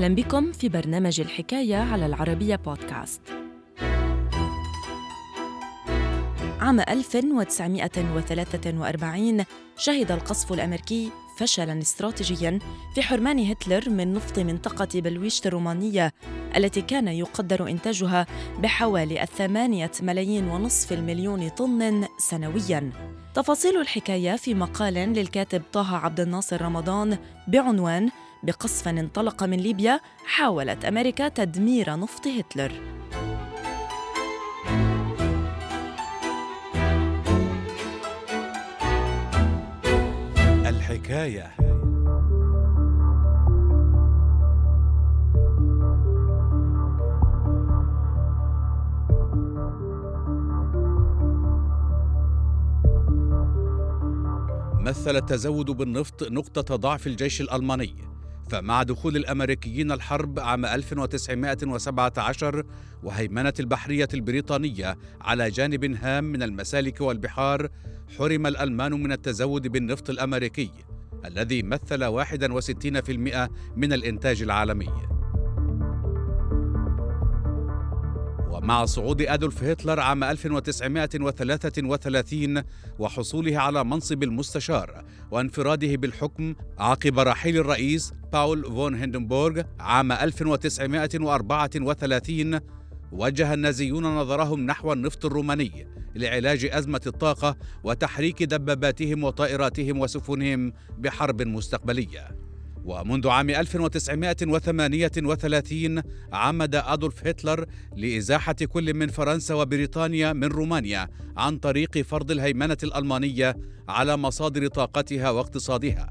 أهلا بكم في برنامج الحكاية على العربية بودكاست. عام 1943 شهد القصف الأمريكي فشلاً استراتيجياً في حرمان هتلر من نفط منطقة بلويشت الرومانية التي كان يقدر إنتاجها بحوالي الثمانية ملايين ونصف المليون طن سنوياً. تفاصيل الحكاية في مقال للكاتب طه عبد الناصر رمضان بعنوان بقصف انطلق من ليبيا حاولت أمريكا تدمير نفط هتلر. الحكاية. مثل التزود بالنفط نقطة ضعف الجيش الألماني. فمع دخول الأمريكيين الحرب عام 1917 وهيمنة البحرية البريطانية على جانب هام من المسالك والبحار حرم الألمان من التزود بالنفط الأمريكي الذي مثل 61% من الإنتاج العالمي. ومع صعود أدولف هتلر عام 1933 وحصوله على منصب المستشار وانفراده بالحكم عقب رحيل الرئيس باول فون هندنبورغ عام 1934 وجه النازيون نظرهم نحو النفط الروماني لعلاج أزمة الطاقة وتحريك دباباتهم وطائراتهم وسفنهم بحرب مستقبلية. ومنذ عام 1938 عمد أدولف هتلر لإزاحة كل من فرنسا وبريطانيا من رومانيا عن طريق فرض الهيمنة الألمانية على مصادر طاقتها واقتصادها.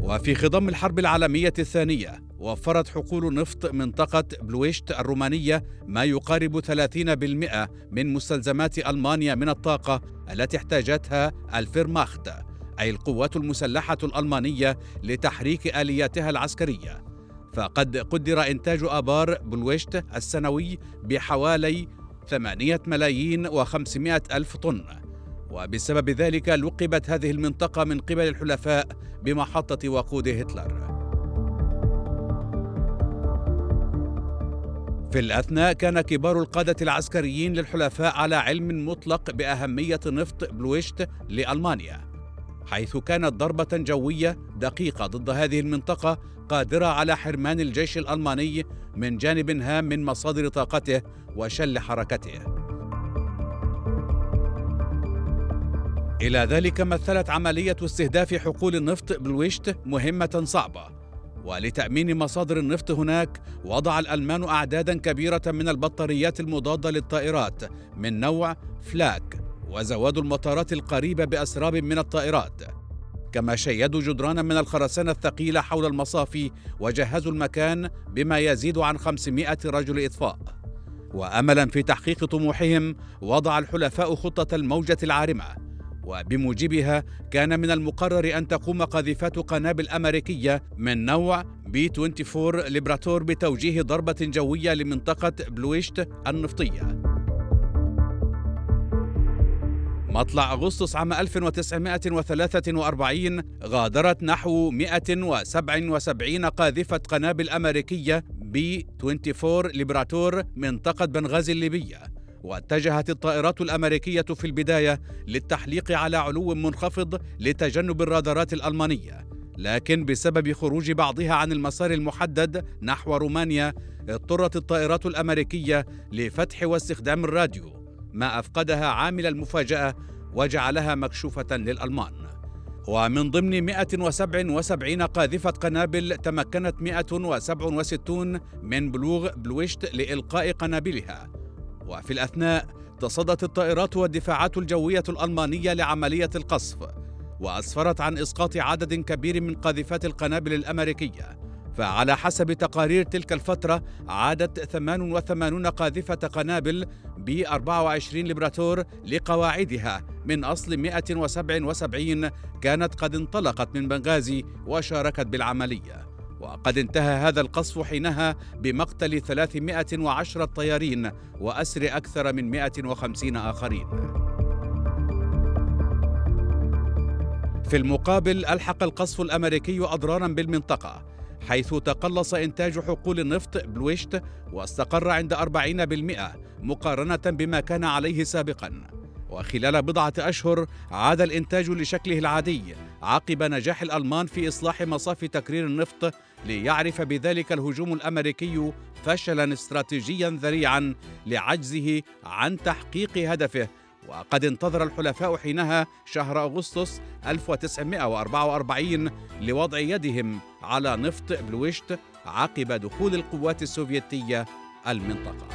وفي خضم الحرب العالمية الثانية وفرت حقول نفط منطقة بلويشت الرومانية ما يقارب 30% من مستلزمات ألمانيا من الطاقة التي احتاجتها الفيرماخت أي القوات المسلحة الألمانية لتحريك آلياتها العسكرية. فقد قدر إنتاج آبار بلويشت السنوي بحوالي 8 ملايين و500 ألف طن. وبسبب ذلك لقبت هذه المنطقة من قبل الحلفاء بمحطة وقود هتلر. في الأثناء كان كبار القادة العسكريين للحلفاء على علم مطلق بأهمية نفط بلويشت لألمانيا حيث كانت ضربة جوية دقيقة ضد هذه المنطقة قادرة على حرمان الجيش الألماني من جانب هام من مصادر طاقته وشل حركته. إلى ذلك مثلت عملية استهداف حقول النفط بلويشت مهمة صعبة ولتأمين مصادر النفط هناك وضع الألمان أعدادا كبيرة من البطاريات المضادة للطائرات من نوع فلاك وزوادوا المطارات القريبة بأسراب من الطائرات. كما شيدوا جدران من الخرسانة الثقيلة حول المصافي وجهزوا المكان بما يزيد عن 500 رجل إطفاء. وأملا في تحقيق طموحهم وضع الحلفاء خطة الموجة العارمة. وبموجبها كان من المقرر أن تقوم قاذفات قنابل أمريكية من نوع B 24 Liberator بتوجيه ضربة جوية لمنطقة بلويشت النفطية. مطلع أغسطس عام 1943 غادرت نحو 177 قاذفة قنابل أمريكية B 24 Liberator منطقة بنغازي الليبية. واتجهت الطائرات الأمريكية في البداية للتحليق على علو منخفض لتجنب الرادارات الألمانية لكن بسبب خروج بعضها عن المسار المحدد نحو رومانيا اضطرت الطائرات الأمريكية لفتح واستخدام الراديو ما أفقدها عامل المفاجأة وجعلها مكشوفة للألمان. ومن ضمن 177 قاذفة قنابل تمكنت 167 من بلوغ بلويشت لإلقاء قنابلها. وفي الأثناء تصدت الطائرات والدفاعات الجوية الألمانية لعملية القصف وأسفرت عن إسقاط عدد كبير من قاذفات القنابل الأمريكية. فعلى حسب تقارير تلك الفترة عادت 88 قاذفة قنابل ب 24 لبراتور لقواعدها. من أصل 177 كانت قد انطلقت من بنغازي وشاركت بالعملية. وقد انتهى هذا القصف حينها بمقتل 310 طيارين وأسر أكثر من 150 آخرين. في المقابل ألحق القصف الأمريكي أضرارا بالمنطقة حيث تقلص إنتاج حقول النفط بلويشت واستقر عند 40% مقارنة بما كان عليه سابقا وخلال بضعة أشهر عاد الإنتاج لشكله العادي عقب نجاح الألمان في إصلاح مصاف تكرير النفط ليعرف بذلك الهجوم الأمريكي فشلا استراتيجيا ذريعا لعجزه عن تحقيق هدفه. وقد انتظر الحلفاء حينها شهر أغسطس 1944 لوضع يدهم على نفط بلويشت عقب دخول القوات السوفيتية المنطقة.